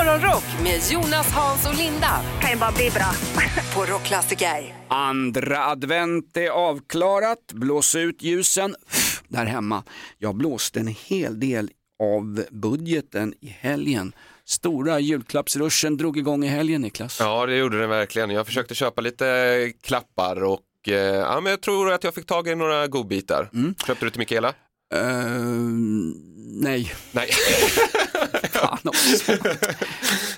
Morgonrock med Jonas, Hans och Linda kan ju bara bli bra. på Rockklassiker. Andra advent är avklarat, blås ut ljusen där hemma. Jag blåste en hel del av budgeten i helgen. Stora julklappsruschen drog igång i helgen Niklas. Ja, det gjorde den verkligen. Jag försökte köpa lite klappar och eh, ja, men jag tror att jag fick tag i några godbitar. Köpte du till Mikaela? Eh, nej. Nej. Fan också.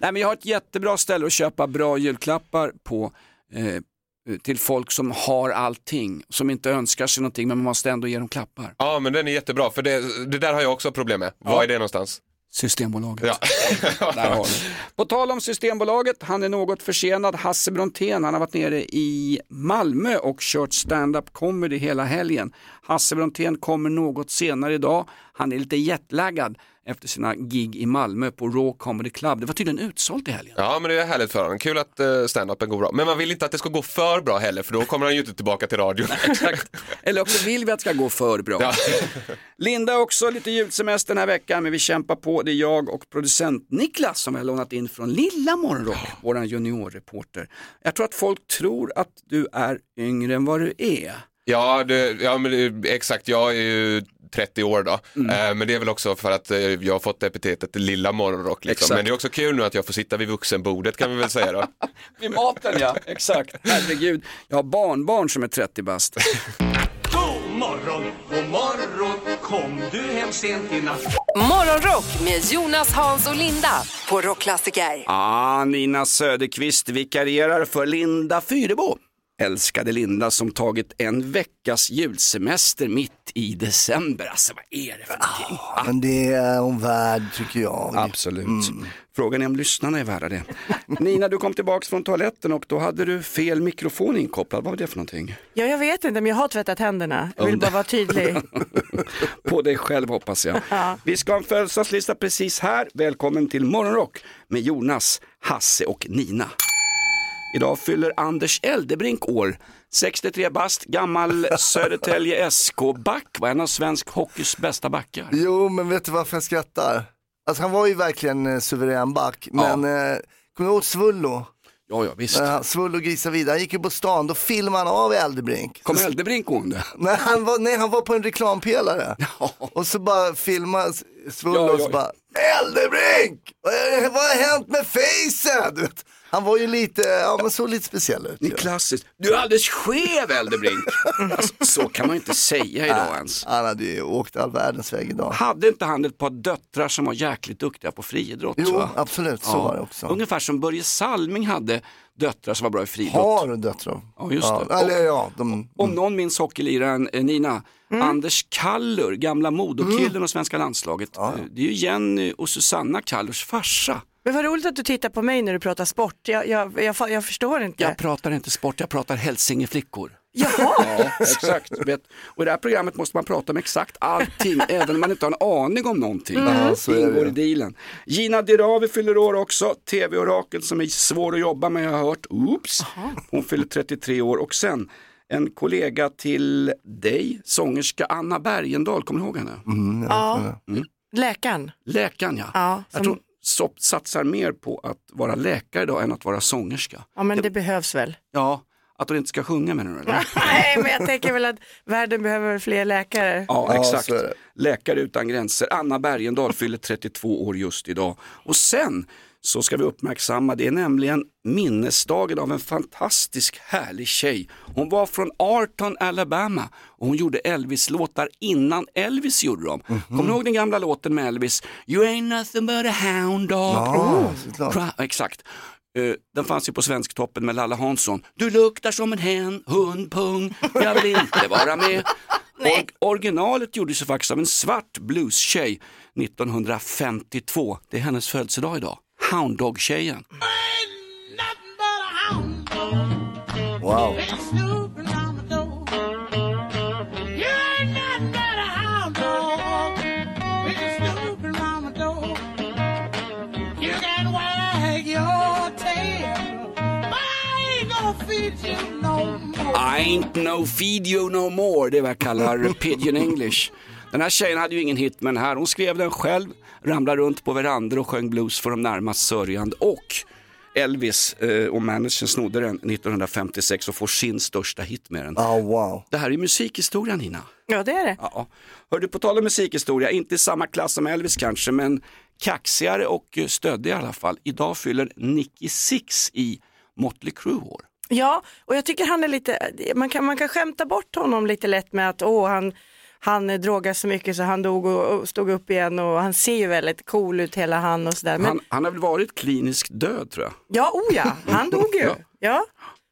Nej men jag har ett jättebra ställe att köpa bra julklappar på. Eh, till folk som har allting, som inte önskar sig någonting men man måste ändå ge dem klappar. ja, men den är jättebra för det, det där har jag också problem med. Var är det någonstans? Systembolaget. Ja. Där har du. På tal om Systembolaget, han är något försenad. Hasse Brontén, han har varit nere i Malmö och kört stand-up comedy hela helgen. Hasse Brontén kommer något senare idag. Han är lite jetlaggad efter sina gig i Malmö på Raw Comedy Club. Det var tydligen utsålt i helgen. ja, men det är härligt för honom. Kul att uh, stand-upen går bra. Men man vill inte att det ska gå för bra heller för då kommer han ju inte tillbaka till radion. Exakt. Eller också vill vi att det ska gå för bra. Ja. Linda också lite julsemester den här veckan, men vi kämpar på. Det är jag och producent Niklas som vi har lånat in från Lilla Morgonrock, våran juniorreporter. Jag tror att folk tror att du är yngre än vad du är. Ja, det, ja men det, exakt. Jag är ju 30 år då. Eh, men det är väl också för att eh, jag har fått epitetet lilla morgonrock. Liksom. Men det är också kul nu att jag får sitta vid vuxenbordet kan vi väl säga då. Vid maten ja, exakt. Herregud, jag har barnbarn som är 30 bast. God morgon, god morgon, kom du hem sent i natt? Morgonrock med Jonas, Hans och Linda på Rockklassiker. Ah, Nina Söderqvist vikarierar för Linda Fyrebo. Älskade Linda som tagit en veckas julsemester mitt i december. Alltså vad är det för någonting? Ah, Men det är hon värd tycker jag. Absolut. Frågan är om lyssnarna är värda det. Nina, du kom tillbaka från toaletten och då hade du fel mikrofon inkopplad. Vad var det för någonting? Ja, jag vet inte, men jag har tvättat händerna. Jag vill bara vara tydlig. På dig själv hoppas jag. Vi ska ha en födelsedagslista precis här. Välkommen till Morgonrock med Jonas, Hasse och Nina. Idag fyller Anders Eldebrink år. 63 bast, gammal Södertälje SK-back, var en av svensk hockeys bästa backar. Jo, men vet du varför jag skrattar? Alltså han var ju verkligen eh, suverän back, men eh, kommer du ihåg Svullo? Ja, ja visst. Uh, Svullo grisar vidare, han gick ju på stan, då filmade han av Eldebrink. Kom Eldebrink gående? Nej han, var, nej, han var på en reklampelare. Och så bara filmade Svullo Ja, och ja. så bara, Eldebrink! Vad är- Vad har hänt med facet? Du vet, Han var ju lite, ja men så lite speciell ut. Ni ju. klassiskt. Du är alldeles skev Eldebrink. Alltså, så kan man ju inte säga idag ens. Han hade ju åkt all världens väg idag. Hade inte han ett par döttrar som var jäkligt duktiga på friidrott? Jo, va? absolut, så var det också. Ungefär som Börje Salming hade döttrar som var bra i friidrott. Har döttrar. Ja, just det. Ja, eller ja, de, Om någon minns hockeyliraren eh, Nina, Mm. Anders Kallur, gamla modokillen och svenska landslaget. Eh, Det är ju Jenny och Susanna Kallurs farsa. Men vad roligt att du tittar på mig när du pratar sport. Jag, jag, jag, jag förstår inte. Jag pratar inte sport, jag pratar hälsingeflickor. Jaha, Ja, exakt. Och i det här programmet måste man prata om exakt allting, även om man inte har en aning om någonting. Ja, så ingår i dealen. Gina Dirawi fyller år också, tv-orakel som är svår att jobba med har jag hört. Oops. Hon fyller 33 år och sen en kollega till dig, sångerska Anna Bergendahl, kommer du ihåg henne? ja. läkaren. Läkaren ja. Ja, Jag som- tror SOP satsar mer på att vara läkare idag än att vara sångerska. Ja, men det behövs väl. Ja, att hon inte ska sjunga med nu eller? Nej, men jag tänker väl att världen behöver fler läkare. Ja, Ja, exakt. så det. Läkare utan gränser. Anna Bergendahl fyller 32 år just idag. Och sen så ska vi uppmärksamma, det är nämligen minnesdagen av en fantastisk härlig tjej. Hon var från Arton, Alabama och hon gjorde Elvis-låtar innan Elvis gjorde dem. Kommer du ihåg den gamla låten med Elvis? You ain't nothing but a hound dog. Ja. Cry- Exakt. Eh, den fanns ju på Svensktoppen med Lalla Hansson. Du luktar som en hen, hundpung, jag vill inte vara med. Or- originalet gjordes ju faktiskt av en svart bluestjej 1952. Det är hennes födelsedag idag. Hound Dog-tjejen. wow. I ain't no feed you no more, det är vad jag kallar pigeon english. Den här tjejen hade ju ingen hit med den här. Hon skrev den själv, ramlade runt på verandor och sjöng blues för de närmast sörjande. Och Elvis eh, och managern snodde den 1956 och får sin största hit med den. Oh, wow. Det här är musikhistoria Nina. Ja, det är det. Ja. Hör du, på tal om musikhistoria, inte i samma klass som Elvis kanske, men kaxigare och stöddig i alla fall. Idag fyller Nicky Six i Motley Crue år. Ja, och jag tycker han är lite, man kan, man kan skämta bort honom lite lätt med att åh, han, han drogar så mycket så han dog och, stod upp igen och han ser ju väldigt cool ut hela han och sådär. Men Han, han har väl varit kliniskt död tror jag. ja, oh ja, han dog ju. Ja. Ja.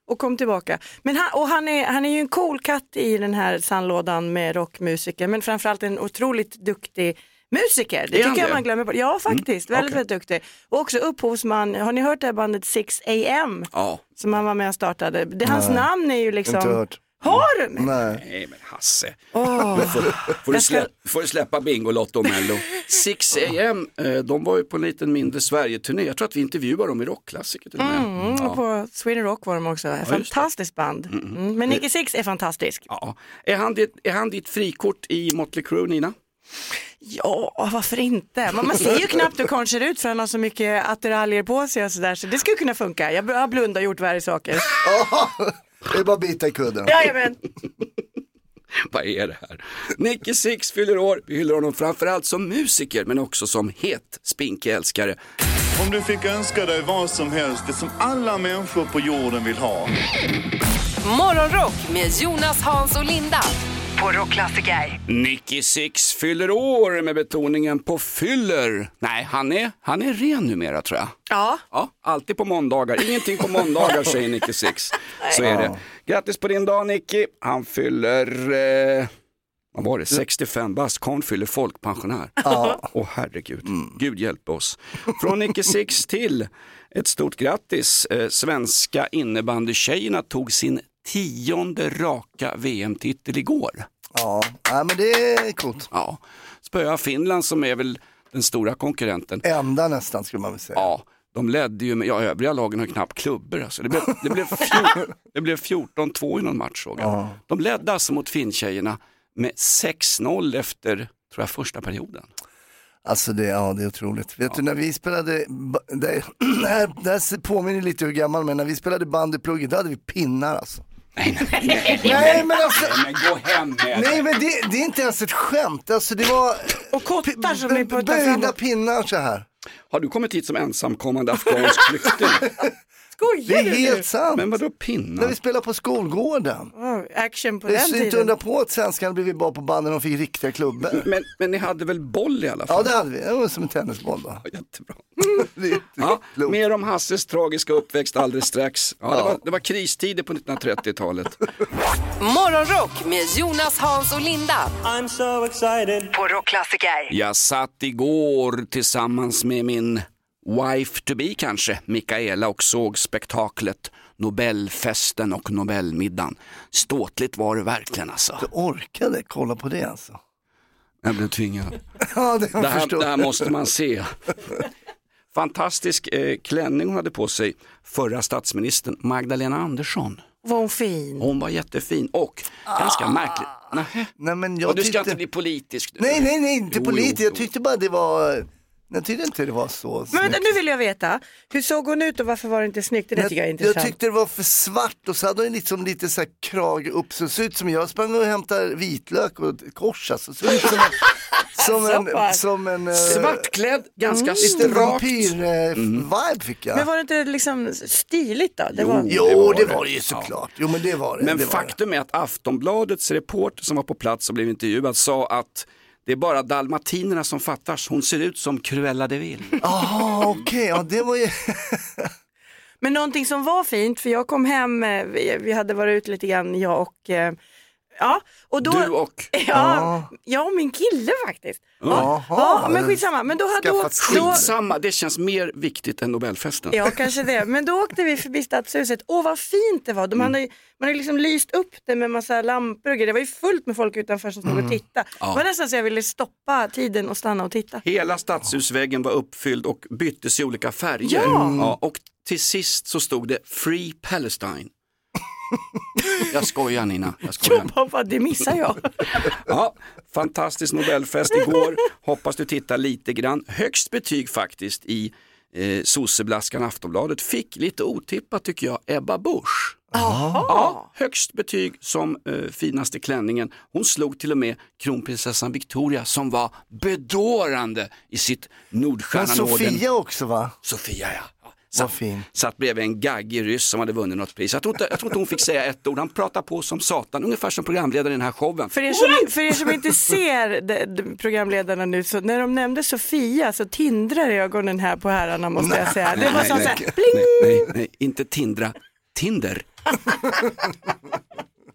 Och kom tillbaka. Men han, och han, är, han är ju en cool katt i den här sandlådan med rockmusiker men framförallt en otroligt duktig musiker. Det han tycker jag det? man glömmer bort. Ja faktiskt, väldigt, okej. väldigt duktig. Och också upphovsman, har ni hört det här bandet 6 AM? Ja. Som han var med och startade. Det, hans namn är ju liksom... Inte hört. Har du? Nej. Nej men Hasse, Åh. får, får, du släppa, får du släppa Bingolotto och Mello. 6 AM, eh, de var ju på en liten mindre Sverige-turné. Jag tror att vi intervjuade dem i rockklassiker till och med. Mm, och Ja. på Sweden Rock var de också. det. Fantastiskt band. Mm. Men Nicky Six är fantastisk. Ja. Är, han ditt, är han ditt frikort i Motley Crue Nina? Ja, varför inte? Man, man ser ju knappt hur karln ser ut för han har så mycket attiraljer på sig och sådär. Så det skulle kunna funka. Jag har blundat och gjort värre saker. Det är bara att bita i kudden. Jajamän. Vad är det här? Nicky Six fyller år, vi hyllar honom framförallt som musiker men också som het spinkälskare. Om du fick önska dig vad som helst, det som alla människor på jorden vill ha. Morgonrock med Jonas, Hans och Linda på Rockklassiker. Nicky Six fyller år med betoningen på fyller. Nej, han är, han är ren numera tror jag. Ja, Ja, alltid på måndagar. Ingenting på måndagar säger Nicky Six. Så är det. Grattis på din dag Nicky. Han fyller, eh, vad var det, 65 bast. Karln fyller folkpensionär. Åh herregud, Gud hjälp oss. Från Nicky Six till ett stort grattis. Eh, svenska innebandykejorna tog sin tionde raka VM-titel igår. Ja, Nej, men det är coolt. Ja, spöa Finland som är väl den stora konkurrenten. Enda nästan skulle man väl säga. Ja, de ledde ju med, ja övriga lagen har knappt klubbor alltså. Det blev, det blev, det blev 14-2 i någon match såg jag. De ledde alltså mot Finntjejerna med 6-0 efter, tror jag, första perioden. Alltså det, ja, det är otroligt. Vet du när vi spelade, det, det, här, det här påminner lite hur gammal men när vi spelade band i plugget då hade vi pinnar alltså. Nej, nej, nej, Nej men alltså, men gå hem med nej men det, det är inte ens ett skämt. Alltså det var och kottar som är puttar böjda framåt. pinnar så här. Har du kommit hit som ensamkommande afghansk flykting? Det Skojar är du nu? helt sant. Men vadå När pinnar? vi spelade på skolgården. Oh, action på Det den är inte tiden. undra på att svenskarna blivit bra på banden och fick riktiga klubbor. Men, men ni hade väl boll i alla fall? Ja det hade vi, det var som en tennisboll då. Jättebra. Det är Ja, mer om Hasses tragiska uppväxt alldeles strax. Ja, det, var, det var kristider på 1930-talet. Morgonrock med Jonas, Hans och Linda I'm so excited. på Rockklassiker. Jag satt igår tillsammans med min wife to be kanske, Mikaela och såg spektaklet Nobelfesten och Nobelmiddagen. Ståtligt var det verkligen alltså. Du orkade kolla på det alltså. Jag blev tvingad. Ja det Det jag här, det här måste man se. Fantastisk eh, klänning hon hade på sig, förra statsministern Magdalena Andersson. Var hon fin? Hon var jättefin och ganska märklig. Nähä. Nej men jag Och du ska tyckte... inte bli politisk. Du. Nej nej nej inte jo, jag tyckte bara det var, jag tyckte inte det var så Men snyggt. vänta, nu vill jag veta. Hur såg hon ut och varför var det inte snyggt? Det där tycker jag är intressant. jag tyckte det var för svart och så hade hon liksom lite så här krage upp så det såg ut som jag sprang och hämtade vitlök och ett kors alltså. Så det såg ut som en, som en, som en eh, Svartklädd, ganska lite strakt. vampyr-vibe fick jag. Men var det inte liksom stiligt då? Det var... Jo, det var det det. var det ju såklart. Jo men det var det. Men det var faktum är att Aftonbladets reporter som var på plats och blev intervjuad sa att det är bara dalmatinerna som fattas. Hon ser ut som Cruella de Vil. Jaha okej, ja det var ju, Men någonting som var fint, för jag kom hem, eh, vi, vi hade varit ute lite grann, jag och eh, Ja, och då, Du och... ja, jag och min kille faktiskt. Ja, ja men skitsamma. Men då, hade- då, Skitsamma, det känns mer viktigt än Nobelfesten. Ja, kanske det. Men då åkte vi förbi Stadshuset. Åh, vad fint det var. De hade, man hade liksom lyst upp det med massa lampor och grejer. Det var ju fullt med folk utanför som stod och tittade. Det var nästan så jag ville stoppa tiden och stanna och titta. Hela stadshusväggen var uppfylld och byttes i olika färger. Ja. Ja, och till sist så stod det Free Palestine. Jag skojar Nina, jag skojar. Bara, det missar jag. Ja, fantastisk Nobelfest igår, hoppas du tittar lite grann. Högst betyg faktiskt i eh, sosseblaskan Aftonbladet fick lite otippat tycker jag Ebba Busch. Ja, högst betyg som eh, finaste klänningen. Hon slog till och med kronprinsessan Victoria som var bedårande i sitt Men Nordstjärnan-orden. Sofia också va? Sofia ja. Satt, fin. satt bredvid en gaggig ryss som hade vunnit något pris. Jag tror, inte, jag tror inte hon fick säga ett ord, han pratade på som satan, ungefär som programledare i den här showen. För er, som, för er som inte ser de, de, programledarna nu, så när de nämnde Sofia så tindrar ögonen här på herrarna måste jag säga. Det var så här, nej, nej, nej, inte Tindra, Tinder.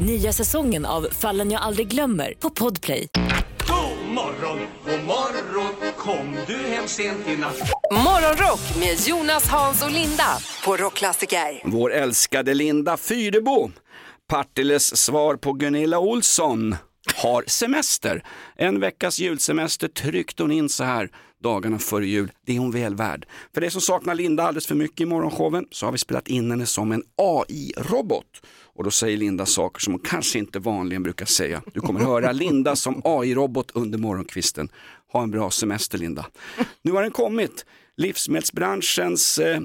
Nya säsongen av Fallen jag aldrig glömmer på Podplay. God morgon, god morgon Kom du hem sent i natt? Morgonrock med Jonas, Hans och Linda på Rockklassiker. Vår älskade Linda Fyrebo, Partilles svar på Gunilla Olsson, har semester. En veckas julsemester tryckte hon in så här dagarna före jul. Det är hon väl värd. För det som saknar Linda alldeles för mycket i morgonshowen så har vi spelat in henne som en AI-robot. Och då säger Linda saker som hon kanske inte vanligen brukar säga. Du kommer höra Linda som AI-robot under morgonkvisten. Ha en bra semester Linda. Nu har den kommit. Livsmedelsbranschens, eh,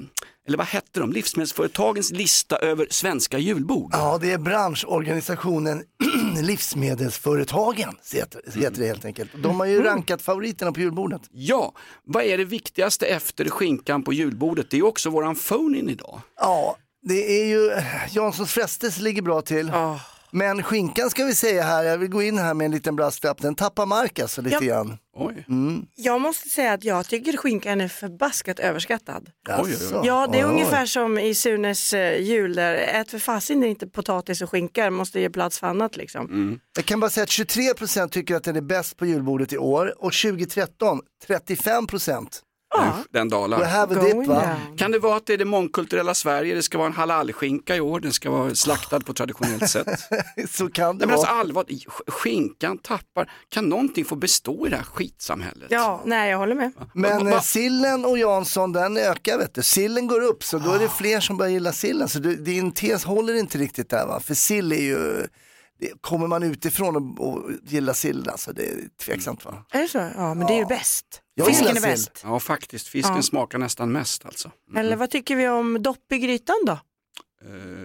eller vad hette de, livsmedelsföretagens lista över svenska julbord. Ja, det är branschorganisationen Livsmedelsföretagen, heter, heter det helt enkelt. De har ju rankat favoriterna på julbordet. Ja, vad är det viktigaste efter skinkan på julbordet? Det är också våran phone-in idag. Ja, det är ju, Janssons frestelse ligger bra till. Men skinkan ska vi säga här, jag vill gå in här med en liten brasklapp, den tappar mark alltså lite Ja. grann. Oj. Jag måste säga att jag tycker skinkan är förbaskat överskattad. Jaså? Ja, det är Oj, oj. ungefär som i Sunes eh, jul där ät för fasen inte potatis och skinka, måste ge plats för annat liksom. Jag kan bara säga att 23% tycker att den är bäst på julbordet i år och 2013 35%. Ja, Den We dalar. have a dip va? Kan det vara att det är det mångkulturella Sverige, det ska vara en halalskinka i år, den ska vara slaktad på traditionellt sätt. Så kan det Nej, men alltså vara. allvar, sk- skinkan tappar, kan någonting få bestå i det här skitsamhället? Ja, nej jag håller med. Men Va- eh, va- sillen och Jansson den ökar vet du. Sillen går upp så då är det fler som börjar gilla sillen. Så du, din tes håller inte riktigt där va. För sill är ju, det, kommer man utifrån och, och gillar sill alltså det är tveksamt va. Är det så? Ja, men det är ju bäst. Jag Fisken är bäst. Ja faktiskt, fisken Ja. smakar nästan mest alltså. Eller vad tycker vi om dopp i grytan då?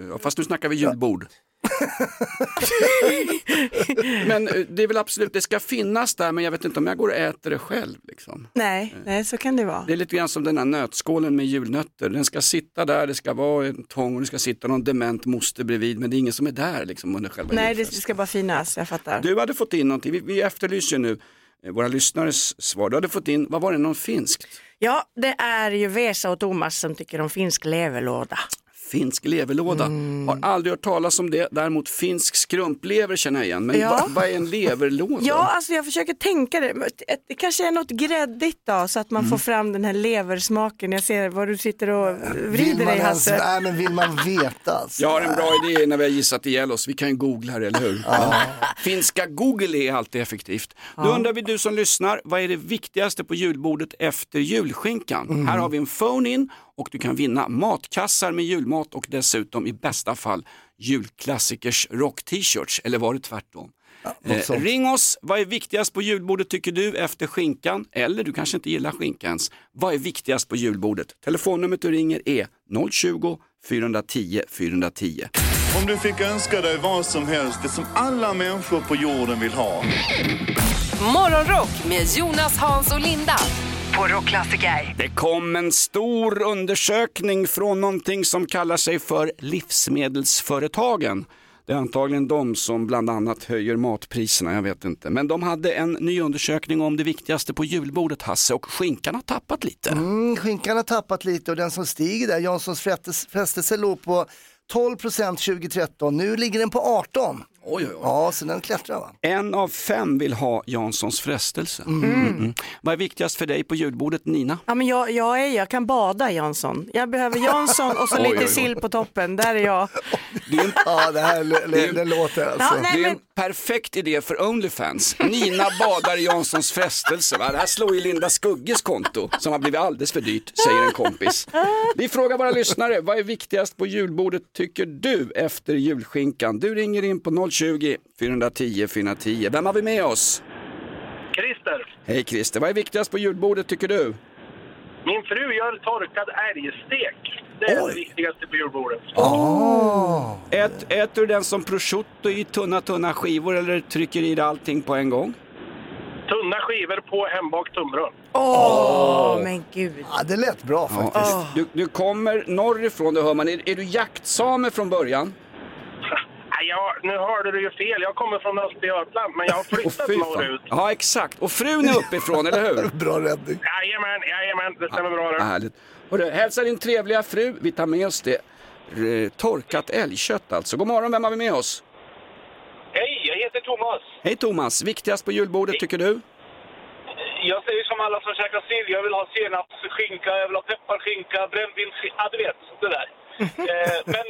Ja, fast nu snackar vi julbord. men eh, det är väl absolut, det ska finnas där men jag vet inte om jag går och äter det själv. Liksom. Nej, nej så kan det vara. Det är lite grann som den här nötskålen med julnötter. Den ska sitta där, det ska vara en tång och det ska sitta någon dement moster bredvid men det är ingen som är där liksom under själva Nej, det ska bara finnas, jag fattar. Du hade fått in någonting, vi, vi efterlyser nu eh, våra lyssnares svar. Du hade fått in, vad var det, någon finskt? Ja, det är ju Vesa och Thomas som tycker om finsk leverlåda. Finsk leverlåda. Mm. Har aldrig hört talas om det. Däremot finsk skrumplever känner jag igen. Men Ja. vad, vad är en leverlåda? Ja, alltså jag försöker tänka det. Det kanske är något gräddigt då, så att man får fram den här leversmaken. Jag ser vad du sitter och vrider dig Hasse. nej, men vill man veta alltså. Jag har en bra idé när vi har gissat ihjäl oss. Vi kan ju googla det, eller hur? Ja. Finska Google är alltid effektivt. Då undrar vi du som lyssnar, vad är det viktigaste på julbordet efter julskinkan? Mm. Här har vi en phone-in och du kan vinna matkassar med julmat och dessutom i bästa fall julklassikers rock-t-shirts. Eller var det tvärtom? något Eh, ring oss, vad är viktigast på julbordet tycker du efter skinkan? Eller du kanske inte gillar skinkan ens. Vad är viktigast på julbordet? Telefonnumret du ringer är 020 410 410. Om du fick önska dig vad som helst, det som alla människor på jorden vill ha. Morgonrock med Jonas, Hans och Linda på Rockklassiker. Det kom en stor undersökning från någonting som kallar sig för Livsmedelsföretagen. Det är antagligen de som bland annat höjer matpriserna, jag vet inte. Men de hade en ny undersökning om det viktigaste på julbordet, Hasse, och skinkan har tappat lite. Mm, skinkan har tappat lite och den som stiger där, Janssons frestelse låg på 12 procent 2013, nu ligger den på 18. Oj, oj, oj. Ja, så den klättrar va? En av fem vill ha Janssons frestelse. Mm. Mm. Vad är viktigast för dig på julbordet Nina? Ja, men jag, jag, är, jag kan bada Jansson. Jag behöver Jansson och så Oj, lite oj, oj. sill på toppen. Där är jag. Det är en, Ja, det här det, det låter alltså. Ja, nej, det är en men- perfekt idé för Onlyfans. Nina badar Janssons frestelse. Va? Det här slår ju Linda Skugges konto som har blivit alldeles för dyrt, säger en kompis. Vi frågar våra lyssnare, vad är viktigast på julbordet tycker du efter julskinkan? Du ringer in på 020 410 410. Vem har vi med oss? Christer, Hej Christer, vad är viktigast på julbordet tycker du? min fru gör torkad älgstek. Det är det viktigaste på julbordet. Ät, äter du den som prosciutto i tunna, tunna skivor eller trycker i dig allting på en gång? Tunna skivor på hembakt tunnbröd. Åh, men gud. Ja, det lät bra faktiskt. du, du kommer norrifrån, det hör man. Är, är du jaktsame från början? Jag, nu hörde du ju fel. Jag kommer från Östergötland, men jag har flyttat norrut. Ja, exakt. Och frun är uppifrån, eller hur? Bra räddning. Jajamän, jajamän. Det stämmer bra Ja, det. härligt. Hörru, hälsa din trevliga fru. Vi tar med oss det. Torkat älgkött alltså. God morgon, vem har vi med oss? Hej, jag heter Thomas. Hej Thomas, viktigast på julbordet tycker du? Jag säger som alla som käkar sill. Jag vill ha senapsskinka, jag vill ha pepparskinka, brännvinsskinka. Ja, du vet, det där. eh, men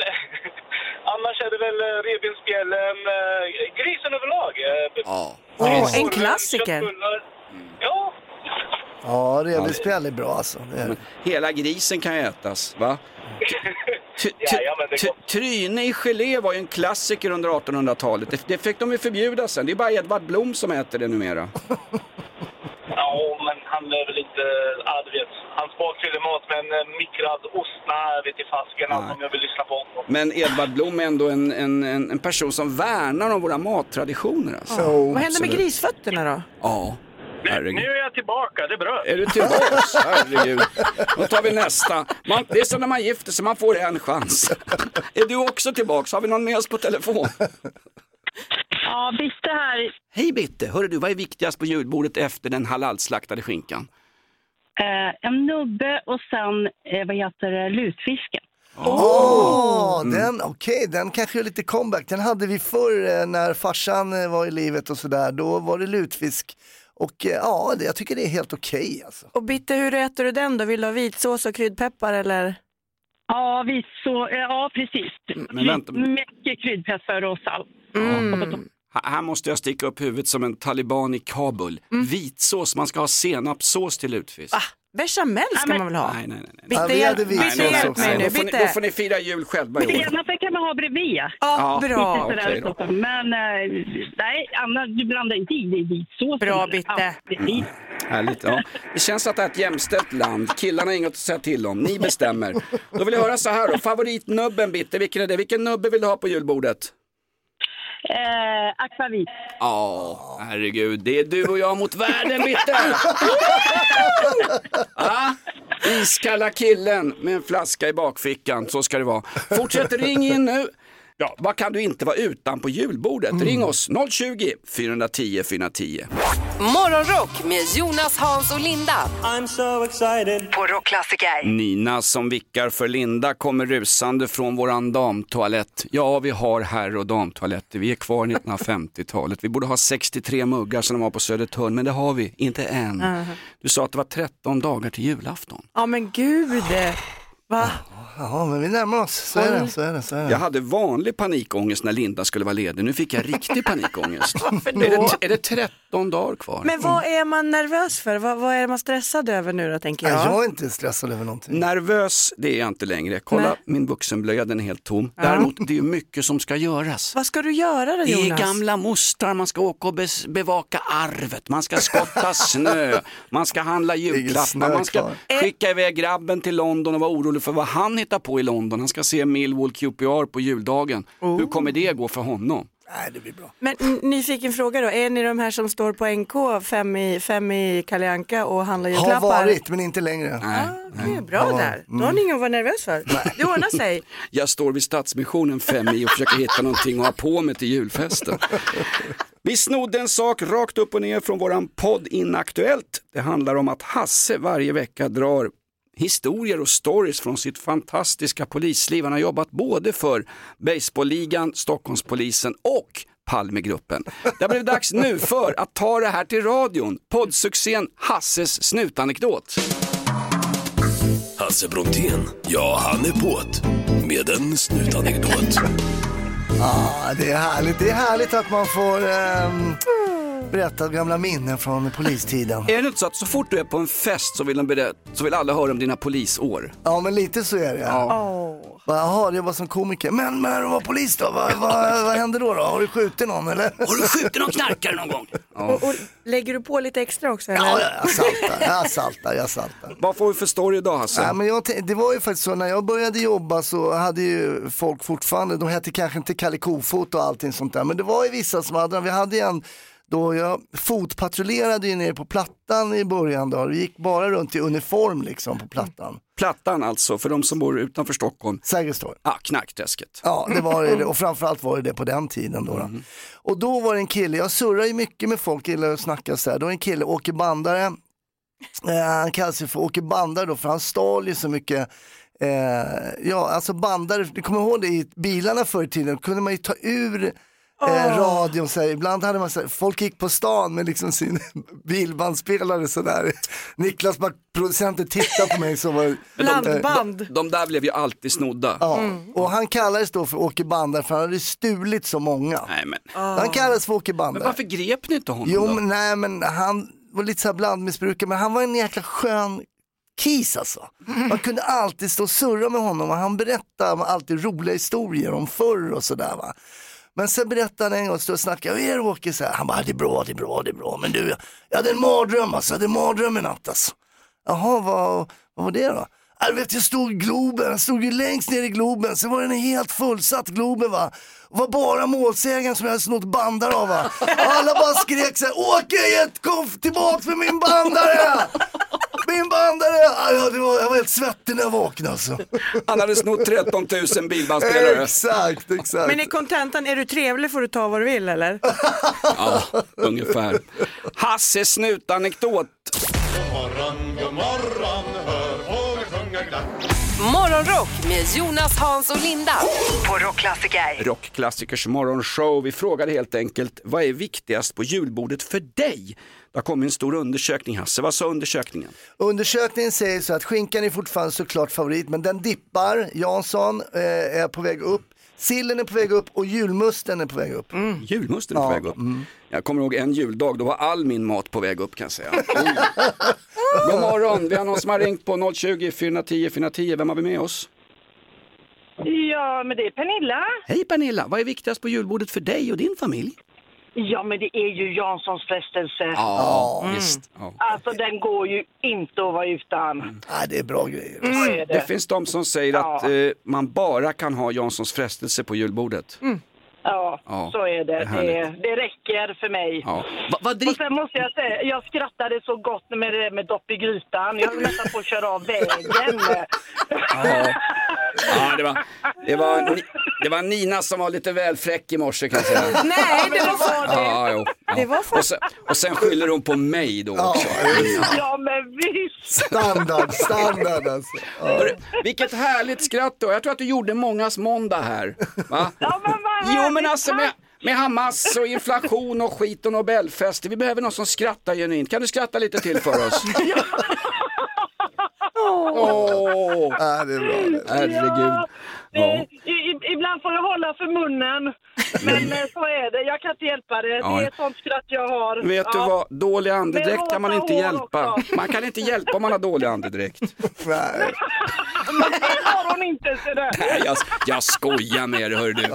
annars är det väl eh, revbensspjällen, eh, grisen överlag. Eh, Ja. Åh, en klassiker. köttbullar. Ja, Ja, revbensspjäll är bra alltså. Det är... Men hela grisen kan ätas, va? Tryne i gelé var ju en klassiker under 1800-talet. Det, det fick de ju förbjuda sen. Det är bara Edvard Blom som äter det numera. ja, han är väl inte... Ja, du vet. Hans bakfyller mat med en eh, mikrad ost. Nej, vet i fasken Nej. allt om jag vill lyssna på honom. Men Edvard Blom är ändå en, en, en, en person som värnar om våra mattraditioner. Alltså. Jo, Vad händer med grisfötterna då? Ja, herregud. Nu är jag tillbaka, det bröt. Är du tillbaks? Herregud. Då tar vi nästa. Man, det är som när man gifter sig, man får en chans. Är du också tillbaks? Har vi någon med oss på telefon? Ja, Bitte här. Hej Bitte, hörru du, vad är viktigast på julbordet efter den halalslaktade skinkan? Eh, en nubbe och sen, eh, vad heter det, lutfisken. Åh, Mm. den, okej, den kanske är lite comeback. Den hade vi förr eh, när farsan eh, var i livet och sådär. Då var det lutfisk. Och eh, ja, det, jag tycker det är helt okej alltså. Och Bitte, hur äter du den då? Vill du ha vitsås och kryddpeppar eller? Ja, vi så, eh, ja precis. Men vänta. Mycket kryddpeppar och salt. Mm. Här- Här måste jag sticka upp huvudet som en taliban i Kabul. Vitsås, man ska ha senapssås till lutfisk. Va? Bechamel ska man väl ha? Nej, nej, nej. Bitte, Ja, vi hade Bitte, hjälp mig nu. Då får, ni, då får ni fira jul själva i år. Senapet kan man ha bredvid. Ja, Ja. bra. då. Men eh, nej, Anna, du blandar inte i det i vitsås. Bra, Bitte. Ja. Härligt, ja. Det känns att det är ett jämställt land. Killarna har inget att säga till om. Ni bestämmer. Då vill jag höra så här då. Favoritnubben Bitte, vilken är det? Vilken nubbe vill du ha på julbordet? Eh, akvavit. Ja, herregud. Det är du och jag mot världen, Bitte! Ja, iskalla killen med en flaska i bakfickan. Så ska det vara. Fortsätt ring in nu. Ja, vad kan du inte vara utan på julbordet? Ring oss 020 410 410. Morgonrock med Jonas, Hans och Linda I'm so excited. på Rockklassiker. Nina som vickar för Linda kommer rusande från våran damtoalett. Ja, vi har herr och damtoaletter. Vi är kvar i 1950-talet. Vi borde ha 63 muggar som de har på Södertörn, men det har vi inte än. Du sa att det var 13 dagar till julafton. Ja men gud. Va? Ja, men vi närmar oss. Så är det. Så är det, så är det. Jag hade vanlig panikångest när Linda skulle vara ledig. Nu fick jag riktig panikångest. är, det, är det 13 dagar kvar? Men vad är man nervös för? Vad, vad är man stressad över nu då tänker jag? jag är inte stressad över någonting. Nervös, det är jag inte längre. Kolla, Nej. min vuxenblöja den är helt tom. Däremot, det är mycket som ska göras. Vad ska du göra då Det är Jonas? gamla mostrar, man ska åka och bevaka arvet, man ska skotta snö, man ska handla julklappar, man ska kvar. skicka iväg grabben till London och vara orolig för vad han hittar på i London. Han ska se Millwall QPR på juldagen. Hur kommer det gå för honom? Nej, det blir bra. Men nyfiken fråga då, är ni de här som står på NK fem i, fem i Kalle Anka och handlar Har julklappar? varit, men inte längre. Nej. Det är bra där, då har ni inget att vara nervös för. Det ordnar sig. Jag står vid Stadsmissionen fem i och försöker hitta någonting att ha på mig till julfesten. Vi snodde en sak rakt upp och ner från våran podd Inaktuellt. Det handlar om att Hasse varje vecka drar historier och stories från sitt fantastiska polisliv. Han har jobbat både för Baseballligan, Stockholmspolisen och Palmegruppen. Det har blivit dags nu för att ta det här till radion. Poddsuccén Hasses snutanekdot. Hasse Brontén, ja han är på't med en snutanekdot. Ja, det är härligt. Det är härligt att man får ehm, berätta gamla minnen från polistiden. Är det inte så att så fort du är på en fest så vill, de berätta, så vill alla höra om dina polisår? Ja, men lite så är det. Ja. Bara, Jaha, det var som komiker. Men när du var polis då? Vad, vad, vad hände då, då? Har du skjutit någon eller? Har du skjutit någon knarkare någon gång? Och, och lägger du på lite extra också? Eller? Ja, jag saltar, jag saltar, jag saltar. Vad får vi för story idag Hasse? Ja, men jag, det var ju faktiskt så när jag började jobba så hade ju folk fortfarande, de hette kanske inte Kalle Kofot och allting sånt där, men det var ju vissa som hade, vi hade en då jag fotpatrullerade ju nere på Plattan i början då, det gick bara runt i uniform liksom på Plattan. Plattan alltså, för de som bor utanför Stockholm. Sergels torg. Ah, knarkträsket. Ja, det var det och framförallt var det det på den tiden då. då. Och då var det en kille, jag surrar ju mycket med folk, gillar att snacka så här, då är en kille, Åke Bandare, eh, han kallas ju för Åke Bandare då för han stal ju så mycket Eh, ja, alltså bandare, du kommer ihåg det i bilarna förr i tiden, kunde man ju ta ur eh, radion. Så här. Ibland hade man så här, folk gick på stan med liksom sin bilbandspelare sådär. Niklas, bara, producenten, tittade på mig så var eh, De, de där blev ju alltid snodda. Ja, och han kallades då för Åke Bandare för han hade stulit så många. Nej, men. Han kallades för Åke Bandare. Men varför grep ni inte honom Jo, då? men, nej men han var lite så här blandmissbrukare, men han var en jäkla skön kis alltså. Man kunde alltid stå och surra med honom och han berättade alltid roliga historier om förr och sådär va. Men sen berättade han en gång, stod och snackade, hur är det Åke? Så här, Han bara, det är bra, det är bra, det är bra. Men du, jag hade en mardröm alltså, jag hade en mardröm i natt alltså. Jaha, vad, vad var det då? Jag du vet, jag stod i Globen, jag stod ju längst ner i Globen, sen var den helt fullsatt Globen va. Det var bara målsägaren som jag hade snott bandar av va. Alla bara skrek såhär, Åke kom tillbaks med min bandare! Min bandare! Ja, ja, det var, jag var helt svettig när jag vaknade alltså. Han hade snott 13 000 bilbandspelare. Exakt, exakt. Men i kontentan, är du trevlig får du ta vad du vill eller? Ja, ungefär. Hasse snutanekdot. God morgon, god morgon, hör. Morgonrock med Jonas, Hans och Linda på Rockklassiker. Rockklassikers morgonshow. Vi frågade helt enkelt, vad är viktigast på julbordet för dig? Det har kommit en stor undersökning Hasse, vad sa undersökningen? Undersökningen säger så att skinkan är fortfarande såklart favorit, men den dippar. Jansson eh, är på väg upp. Sillen är på väg upp och julmusten är på väg upp. Julmusten är på Ja, väg upp. Jag kommer ihåg en juldag, då var all min mat på väg upp kan jag säga. Oj. God morgon, vi har någon som har ringt på 020 410 410. Vem har vi med oss? Ja, men det är Pernilla. Hej Pernilla, vad är viktigast på julbordet för dig och din familj? Ja, men det är ju Janssons frestelse. Ja, visst. Ja. Alltså, den går ju inte att vara utan. Ja, det är bra grejer. Är Det det. finns de som säger Ja. att eh, man bara kan ha Janssons frestelse på julbordet. Ja, Ja, så är det. det. Det, det räcker för mig. Ja. Va, vad Och sen måste jag säga, jag skrattade så gott med det med dopp i grytan. Jag höll nästan på att köra av vägen. Ja. Ja, det, var, det, var, det var Nina som var lite väl fräck i morse kan jag säga. Nej, det var för Ja, jo. Det var för... Och, sen, och sen skyller hon på mig då också. Ja, men visst. Standard, standard alltså. Ja. Vilket härligt skratt då. Jag tror att du gjorde mångas måndag här. Va? Ja, men vad Jo men alltså med, med Hamas och inflation och skit och Nobelfest. Vi behöver någon som skrattar genuint. Kan du skratta lite till för oss? Åh, Ja, det är bra. herregud. Ja, Ja. i, i- ibland får jag hålla för munnen. Men eh, så är det. Jag kan inte hjälpa det. Ja. Det är ett sånt skratt jag har. Vet du Ja. vad, dålig andedräkt kan man inte hjälpa. också. Man kan inte hjälpa om man har dålig andedräkt. Nej. Men det har hon inte, ser du. Nej, jag, jag skojar med dig hör du.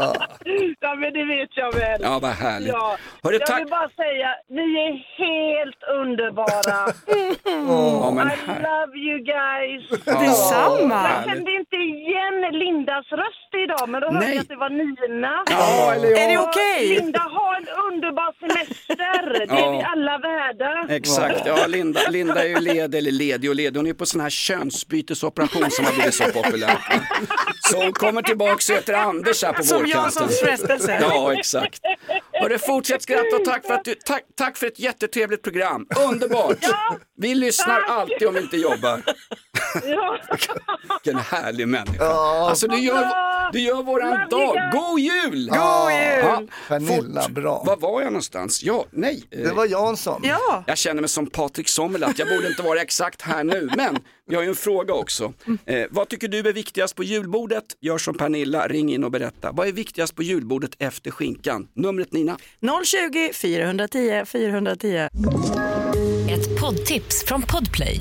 Ja, men det vet jag väl. Ja, vad härligt. Ja. Hörru, jag tack. vill bara säga, ni är helt underbara. Ja, men I love you guys. Detsamma. Jag kände inte igen Lindas röst idag, men då hörde Nej. jag att det var Nina. Ja, eller Är det okej? Linda, ha en underbar semester. Det är Ja. vi alla värda. Exakt, ja Linda, Linda är ju ledig, eller ledig och ledig. Hon är på sån här könsbytesoperation som har blivit så populärt. Så hon kommer tillbaka och heter Anders här på Som vårkanten. Janssons frestelse. Ja, exakt. Hörru, fortsätt skratta och tack för, att du, tack, tack för ett jättetrevligt program. Underbart! Vi lyssnar alltid om vi inte jobbar. Ja. Vilken härlig människa. Alltså du gör, Du gör våran Love dag. God jul! God jul! Pernilla, bra. Var var jag någonstans? Ja, nej. eh, Det var Jansson. Ja, Jag känner mig som Patrik Sommerlath, jag borde inte vara exakt här nu, men vi har ju en fråga också. Eh, vad tycker du är viktigast på julbordet? Gör som Pernilla, ring in och berätta. Vad är viktigast på julbordet efter skinkan? Numret Nina? 020 410 410. Ett poddtips från Podplay.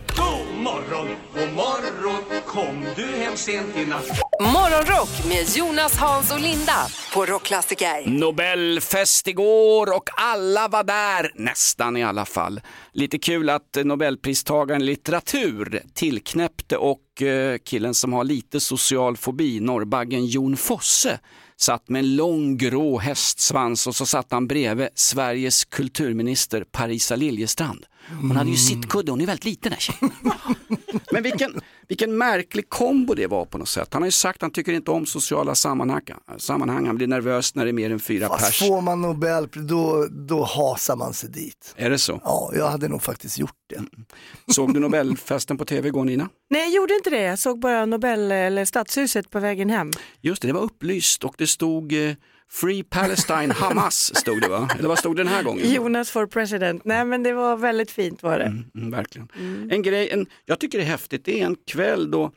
Morgon, god morgon Kom du hem sent i natt Morgonrock med Jonas, Hans och Linda på Rockklassiker. Nobelfest igår och alla var där, nästan i alla fall. Lite kul att Nobelpristagaren i litteratur tillknäppte och eh, killen som har lite social fobi, norrbaggen Jon Fosse, satt med en lång grå hästsvans och så satt han bredvid Sveriges kulturminister Parisa Liljestrand. Hon hade ju sittkudde, hon är väldigt liten den här tjejen. Men vilken, vilken märklig kombo det var på något sätt. Han har ju sagt att han tycker inte om sociala sammanhang. sammanhang. Han blir nervös när det är mer än fyra Fast pers. får man Nobelpris då, då hasar man sig dit. Är det så? Ja, jag hade nog faktiskt gjort det. Såg du Nobelfesten på tv igår Nina? Nej, jag gjorde inte det. Jag såg bara Nobel eller Stadshuset på vägen hem. Just det, det var upplyst och det stod eh, Free Palestine Hamas stod det va? Eller vad stod det den här gången? Jonas for president. Nej, men det var väldigt fint var det. Mm, verkligen. En grej, en, jag tycker det är häftigt, det är en kväll då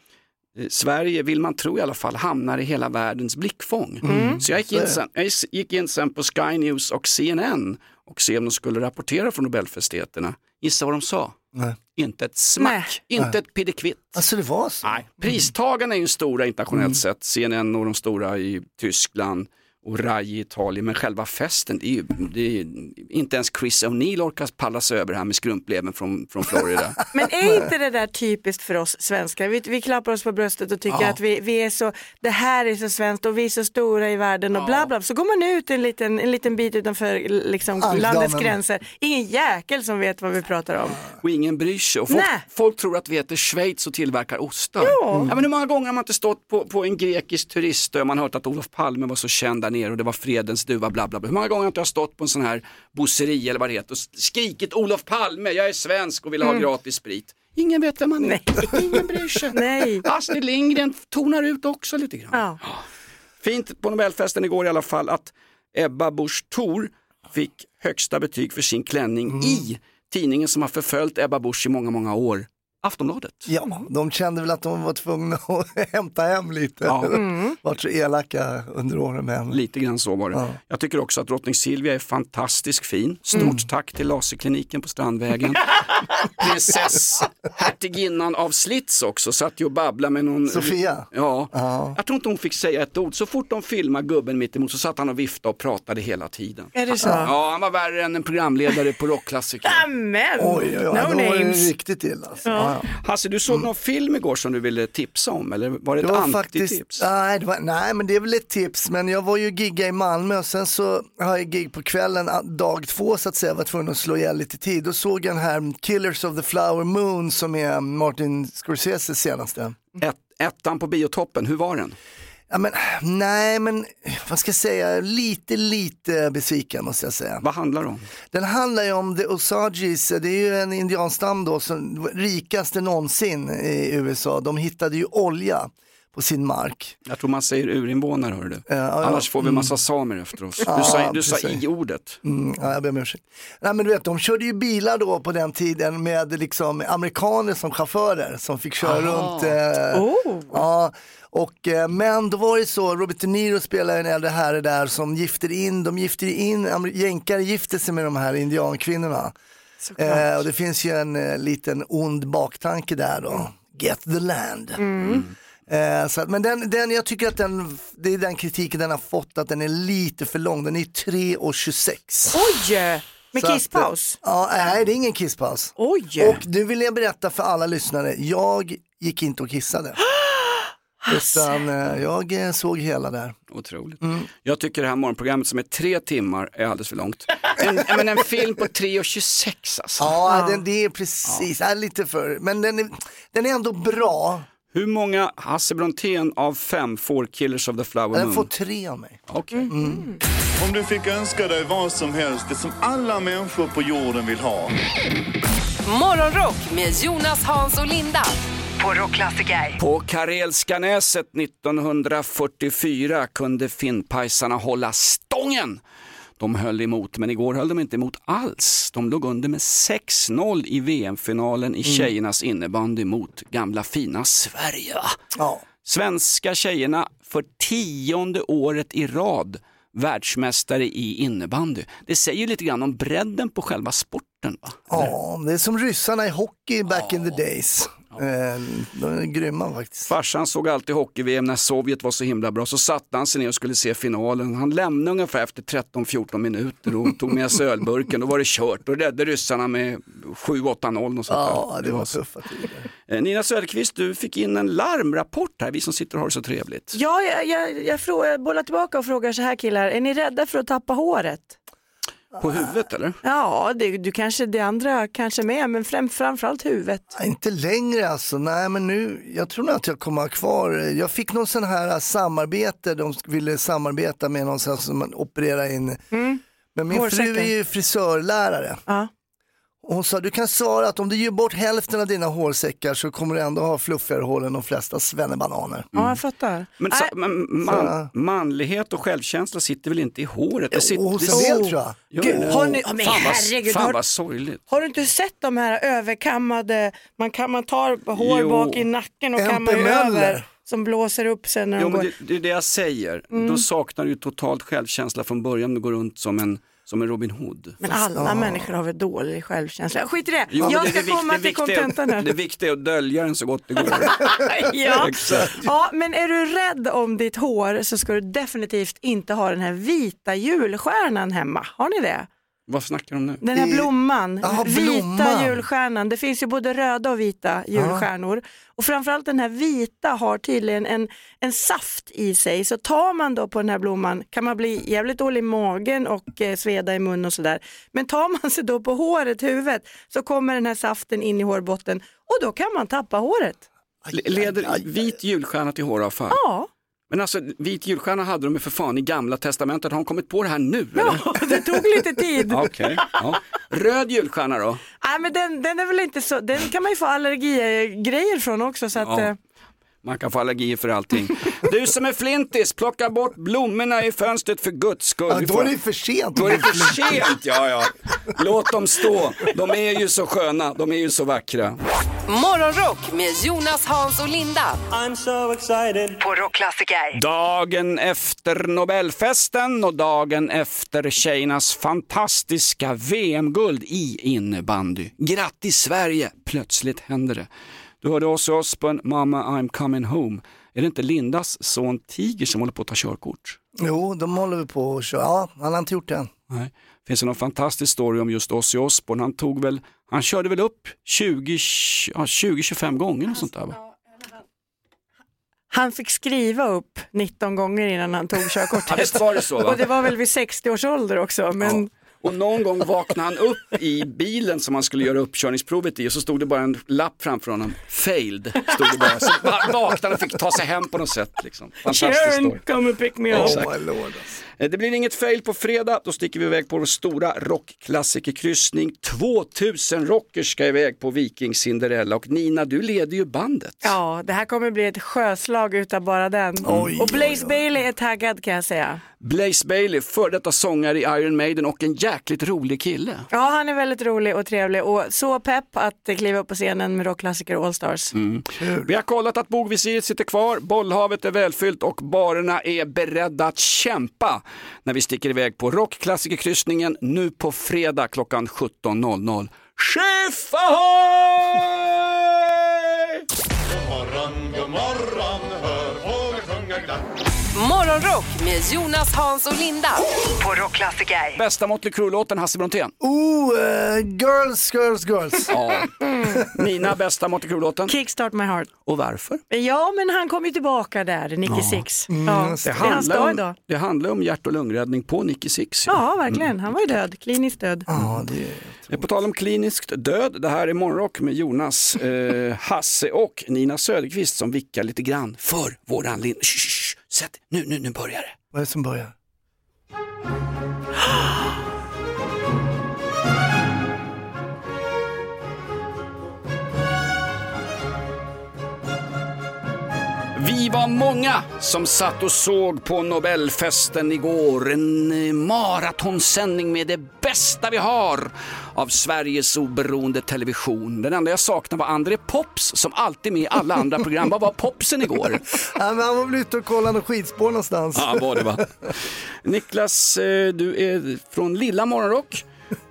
eh, Sverige, vill man tro i alla fall, hamnar i hela världens blickfång. Mm. Så jag gick, in sen, jag gick in sen på Sky News och CNN och se om de skulle rapportera från Nobelfestigheterna. Gissa vad de sa? Nej. Inte ett smack, inte ett piddekvitt. Alltså det var så? Nej. Pristagarna är ju stora internationellt Mm. sett, CNN och de stora i Tyskland och RAI i Italien, men själva festen, det är ju, det är, inte ens Chris O'Neill orkar palla sig över här med skrumpleven från, från Florida. Men är inte det där typiskt för oss svenskar? Vi, vi klappar oss på bröstet och tycker Ja. att vi, vi är så, det här är så svenskt och vi är så stora i världen och bla bla. Så går man ut en liten, en liten bit utanför liksom, landets gränser. Ingen jäkel som vet vad vi pratar om. och ingen bryr sig. Och folk, folk tror att vi heter Schweiz och tillverkar ostar. Ja. Ja, men hur många gånger har man inte stått på, på en grekisk turistö och man har hört att Olof Palme var så känd där nere och det var fredens duva bla bla bla. Hur många gånger har inte jag stått på en sån här bosseri eller vad det heter och skrikit Olof Palme, jag är svensk och vill ha Mm. gratis sprit. Ingen vet vem man är. Ingen bryr sig. Nej. Astrid Lindgren tonar ut också lite grann. Ja. Fint på Nobelfesten igår i alla fall att Ebba Busch Thor fick högsta betyg för sin klänning Mm. i tidningen som har förföljt Ebba Busch i många, många år. Aftonbladet. Ja, de kände väl att de var tvungna att hämta hem lite. Ja. Mm. Vart så elaka under åren med henne. Lite grann så var det. Ja. Jag tycker också att drottning Silvia är fantastiskt fin. Stort Mm. tack till laserkliniken på Strandvägen. Prinsesshertiginnan av Slits också satt ju och babblade med någon... Sofia? Ja. Ja. Jag tror inte hon fick säga ett ord. Så fort de filmade gubben mitt emot så satt han och viftade och pratade hela tiden. Är det så? Ja, han var värre än en programledare på rockklassiker. Amen! Oj, oj, oj, no då var det names. riktigt illa. Alltså. Ja. Ja. Hasse, du såg någon film igår som du ville tipsa om eller var det ett Det var antitips? nej, det var, nej men det är väl ett tips, men jag var ju gigga i Malmö och sen så har jag gig på kvällen, dag två så att säga, var tvungen att slå ihjäl lite tid. Då såg jag den här Killers of the Flower Moon som är Martin Scorseses senaste. Ett, ettan på biotoppen, hur var den? Ja, men, nej men vad ska jag säga, lite lite besviken måste jag säga. Vad handlar det om? Den handlar ju om the Osagis, det är ju en indianstam då som rikaste någonsin i USA. De hittade ju olja på sin mark. Jag tror man säger urinvånare hör du. ja, ja. Annars får vi Mm. massa samer efter oss. Du Ja, sa, du sa i-ordet. Mm, ja, jag ber om ursäkt. Nej, men du vet, de körde ju bilar då på den tiden med liksom amerikaner som chaufförer som fick köra runt. Eh, Oh. ja, och, eh, men då var det så, Robert De Niro spelade en äldre herre där som gifter in, de gifter in, jänkare gifter sig med de här indiankvinnorna. Eh, och det finns ju en eh, liten ond baktanke där då, get the land. Eh, så att, men den, den, jag tycker att den, det är den kritiken den har fått, att den är lite för lång. Den är 3.26. Oj! Med Så kisspaus? eh, Ja, nej det är ingen kisspaus. Oj! Och nu vill jag berätta för alla lyssnare, jag gick inte och kissade. Utan eh, jag eh, såg hela där. Otroligt. Jag tycker det här morgonprogrammet som är tre timmar är alldeles för långt. En, men en film på 3.26 alltså. Ja, Den, det är precis, ja. lite för, men den är, den är ändå bra. Hur många Hasse Brontén av fem får Killers of the Flower Den Moon? får tre av mig. Okej. Om du fick önska dig vad som helst, det som alla människor på jorden vill ha. Morgonrock med Jonas, Hans och Linda på Rockklassiker. På Karelska näset 1944 kunde finnpajsarna hålla stången. De höll emot, men igår höll de inte emot alls. De låg under med 6-0 i VM-finalen i tjejernas innebandy mot gamla fina Sverige. Ja. Svenska tjejerna för tionde året i rad världsmästare i innebandy. Det säger lite grann om bredden på själva sporten. Va? Ja, det är som ryssarna i hockey back in the days. Eh, De är grymma faktiskt. Farsan såg alltid hockey-VM när Sovjet var så himla bra. Så satte han sig ner och skulle se finalen. Han lämnade ungefär efter 13-14 minuter och tog med sig ölburken. Då var det kört. Då räddade ryssarna med 7-8-0 och sånt Ja, där. det var tuffa tider. Eh, Nina Söderqvist, du fick in en larmrapport här, vi som sitter och har det så trevligt. Ja, jag, jag, jag, frågar, jag bollar tillbaka och frågar så här killar, är ni rädda för att tappa håret? På huvudet eller? Ja, det, du kanske, det andra kanske med, men fram, framförallt huvudet. Ja, Inte längre alltså, nej men nu, jag tror nog att jag kommer ha kvar, jag fick någon sån här samarbete, de ville samarbeta med någon sån som man opererar in. Men min fru Hårsäckar. är ju frisörlärare. Ja. Och hon sa, du kan svara att om du ger bort hälften av dina hårsäckar så kommer du ändå ha fluffigare hår än de flesta svennebananer. Ja, jag fattar. Men, så, men man, manlighet och självkänsla sitter väl inte i håret? Det sitter, hos det- en del tror jag. Gud, har ni- men fan herregud, fan har- vad sorgligt. Har du inte sett de här överkammade, man, kan, man tar hår Jo. bak i nacken och MP kammar över som blåser upp sen när Jo, de går. det, det är det jag säger. Mm. Då saknar du ju totalt självkänsla från början. Du går runt som en, som en Robin Hood. Men alla människor har väl dålig självkänsla. Skit i det, Jo, jag det- ska det komma det till kontentan här. Det viktiga är att dölja den så gott det går. ja. Ja, men är du rädd om ditt hår så ska du definitivt inte ha den här vita julstjärnan hemma. Har ni det? Vad snackar om nu? Den här I- blomman, Jaha, vita blomman. julstjärnan. Det finns ju både röda och vita julstjärnor. Och framförallt den här vita har tydligen en, en saft i sig. Så tar man då på den här blomman kan man bli jävligt dålig i magen och eh, sveda i mun och sådär. Men tar man sig då på håret, huvudet, så kommer den här saften in i hårbotten och då kan man tappa håret. Le- Leder vit julstjärna till håravfall? Ja, Men alltså, vit julstjärna hade de ju för fan i gamla testamentet. Har de kommit på det här nu? Eller? det tog lite tid. Okej. Ja. Röd julstjärna då? Nej, men den, den är väl inte så, den kan man ju få allergigrejer från också. Så att, Ja. Man kan få allergier för allting. Du som är flintis, plocka bort blommorna i fönstret för guds skull. Ja, då är det för sent. Då är det för sent, ja ja. Låt dem stå. De är ju så sköna, de är ju så vackra. Morgonrock med Jonas, Hans och Linda I'm so excited. på Rockklassiker. Dagen efter Nobelfesten och dagen efter tjejernas fantastiska VM-guld i innebandy. Grattis Sverige! Plötsligt händer det. Du hörde Ozzy Osbourne, Mama I'm coming home. Är det inte Lindas son Tiger som håller på att ta körkort? Jo, de håller vi på och kör. Ja, han har inte gjort det än. Nej. Finns det någon fantastisk story om just Ozzy Osbourne? Han tog väl, han körde väl upp 20, ja, 20-25 gånger och sånt där va? Han fick skriva upp 19 gånger innan han tog körkortet. Ja, visst var det så, va? Och det var väl vid 60 års ålder också. Men... Och någon gång vaknade han upp i bilen som han skulle göra uppkörningsprovet i och så stod det bara en lapp framför honom. Failed, stod det bara. Så vaknade och fick ta sig hem på något sätt. Liksom. Fantastisk story. Kön, come and pick me up. Oh my lord. Eh, Det blir inget fail på fredag, då sticker vi iväg på vår stora rockklassikerkryssning. 2000 rockers ska iväg på Viking Cinderella och Nina, du leder ju bandet. Ja, det här kommer bli ett sjöslag utav bara den. Oj, och Blaze Bailey är taggad kan jag säga. Blaze Bailey, före detta sångare i Iron Maiden och en jäkligt rolig kille. Ja, han är väldigt rolig och trevlig och så pepp att kliva upp på scenen med rockklassiker All Stars. Vi har kollat att bogvisiret sitter kvar, bollhavet är välfyllt och barerna är beredda att kämpa när vi sticker iväg på rockklassikerkryssningen nu på fredag klockan 17.00. Chef ahoy! Morgonrock med Jonas, Hans och Linda på Rockklassiker. Bästa Mötley Crüe-låten, Hasse Brontén. Oh, eh, girls, girls, girls. Ja. Nina, bästa Mötley Crüe-låten. Kickstart my heart. Och varför? Ja, men han kom ju tillbaka där, Nicky Six. Mm, Ja, just det Det är hans handlar, dag om, idag. det handlar om hjärt och lungräddning på Nicky Six. Ja, verkligen. Han var ju död, kliniskt död. Ja, det är... På tal om kliniskt död, det här är Morgonrock med Jonas, eh, Hasse och Nina Söderqvist som vickar lite grann för våran Linda. Sätt, nu, nu, nu börjar det. Vad är det som börjar? Vi var många som satt och såg på Nobelfesten igår. En eh, maratonsändning med det bästa vi har av Sveriges oberoende television. Den enda jag saknade var André Pops som alltid med i alla andra program. Vad var popsen igår? Ja, men han var väl ute och kollade skidspår någonstans. Ja, var det va? Niklas, eh, du är från Lilla Morgonrock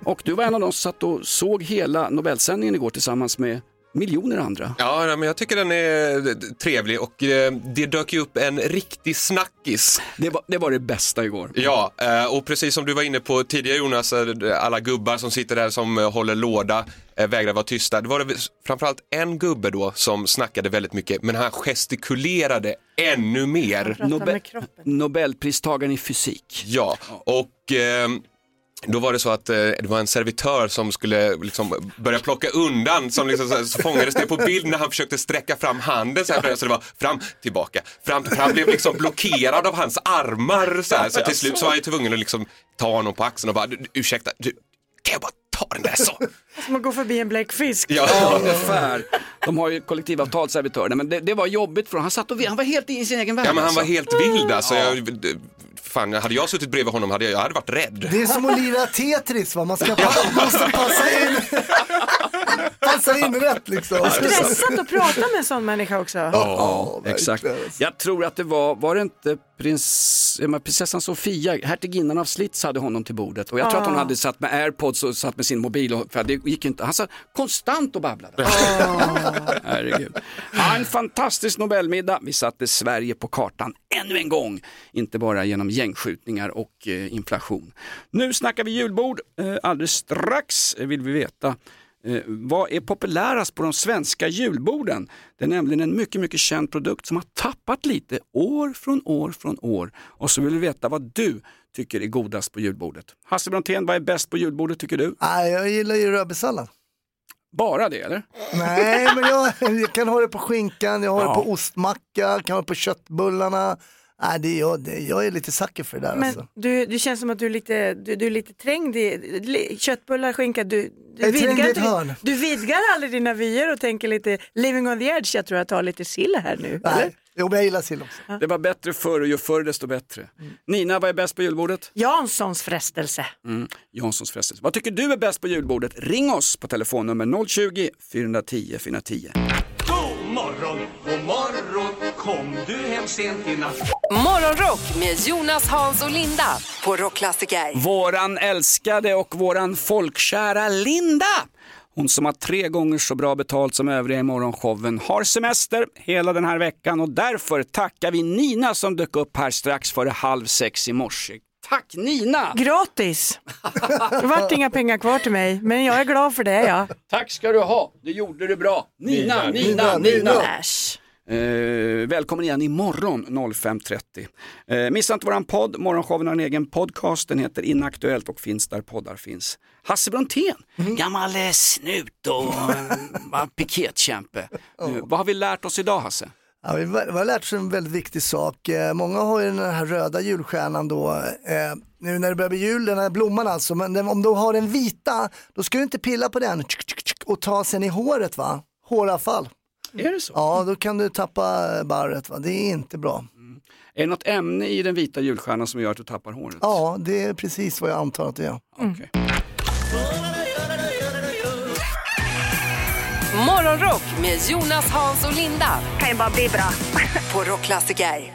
och du var en av de som satt och såg hela Nobelsändningen igår tillsammans med miljoner andra. Ja, nej, men jag tycker den är eh, trevlig och eh, det dök ju upp en riktig snackis. Det var det, var det bästa igår. Ja, eh, och precis som du var inne på tidigare Jonas, alla gubbar som sitter där som håller låda, vägrar vara tysta. Det var det framförallt en gubbe då som snackade väldigt mycket, men han gestikulerade ännu mer. Nobel, Nobelpristagaren i fysik. Ja, och eh, då var det så att eh, det var en servitör som skulle liksom börja plocka undan, som liksom, så, så fångades det på bild när han försökte sträcka fram handen så, här, så det var fram, tillbaka, fram, fram blev liksom blockerad av hans armar så, här, så till slut så var jag tvungen att liksom ta honom på axeln och bara, ursäkta, du, kan jag bara ta den där så? Som att gå förbi en bläckfisk. Ja, ungefär. De har ju kollektivavtal, servitörerna, men det, det var jobbigt för honom. Han, satt och, han var helt i sin egen värld. Ja men han alltså. var helt vild alltså. Jag, fan, hade jag suttit bredvid honom hade jag, jag hade varit rädd. Det är som att lira Tetris va, man ska pa- måste passa in, passa in rätt liksom. Stressat att prata med en sån människa också. Ja, exakt. Jag tror att det var, var det inte prins, prinsessan Sofia, hertiginnan av Slits hade honom till bordet och jag tror att hon hade satt med airpods och satt med sin mobil, och, för det gick inte, han satt konstant och babblade. Herregud. Ja, en fantastisk Nobelmiddag, vi satte Sverige på kartan ännu en gång, inte bara genom gängskjutningar och eh, inflation. Nu snackar vi julbord, eh, alldeles strax vill vi veta Eh, vad är populärast på de svenska julborden? Det är nämligen en mycket, mycket känd produkt som har tappat lite år från år från år. Och så vill vi veta vad du tycker är godast på julbordet. Hasse Brontén, vad är bäst på julbordet tycker du? Nej, jag gillar ju rödbetssallad. Bara det eller? Nej, men jag, jag kan ha det på skinkan, jag har Ja. det på ostmacka, kan ha det på köttbullarna. Nej, det är jag, det, jag är lite sucker för det där Men alltså. du, du känns som att du är lite, du, du är lite trängd i li- köttbullar, skinka. Du, du, Jag inte- hörn. du vidgar aldrig dina vyer och tänker lite living on the edge. Jag tror jag tar lite sill här nu. Eller? Nej, jo, men jag gillar sill också. Det var bättre förr och ju förr desto bättre. Nina, vad är bäst på julbordet? Janssons frestelse. Mm. Janssons frestelse. Vad tycker du är bäst på julbordet? Ring oss på telefonnummer 020-410 410. God morgon, god morgon Kom du hem sent i natt Morgonrock med Jonas, Hans och Linda på Rockklassiker. Våran älskade och våran folkkära Linda. Hon som har tre gånger så bra betalt som övriga i morgonshowen har semester hela den här veckan och därför tackar vi Nina som dök upp här strax före halv sex i morse. Tack Nina! Gratis. Det vart inga pengar kvar till mig, men jag är glad för det. Ja. Tack ska du ha, du gjorde det bra. Nina, Nina, Nina. Nina. Äsch. Eh, välkommen igen imorgon 05.30. Eh, missa inte våran podd, Morgonshowen har en egen podcast, den heter Inaktuellt och finns där poddar finns. Hasse Brontén, gammal eh, snut och uh, piketkämpe. Eh, vad har vi lärt oss idag Hasse? Ja, vi har lärt oss en väldigt viktig sak. Eh, Många har ju den här röda julstjärnan då, eh, nu när det börjar bli jul, den här blomman alltså, men om du har den vita, då ska du inte pilla på den och ta sen i håret va, håravfall. Är det så? Ja, då kan du tappa barret va, det är inte bra. Är det något ämne i den vita julstjärnan som gör att du tappar håret? Ja, det är precis vad jag antar att det är. Morgonrock med Jonas, Hans och Linda Kan ju bara bli bra. på Rockklassiker.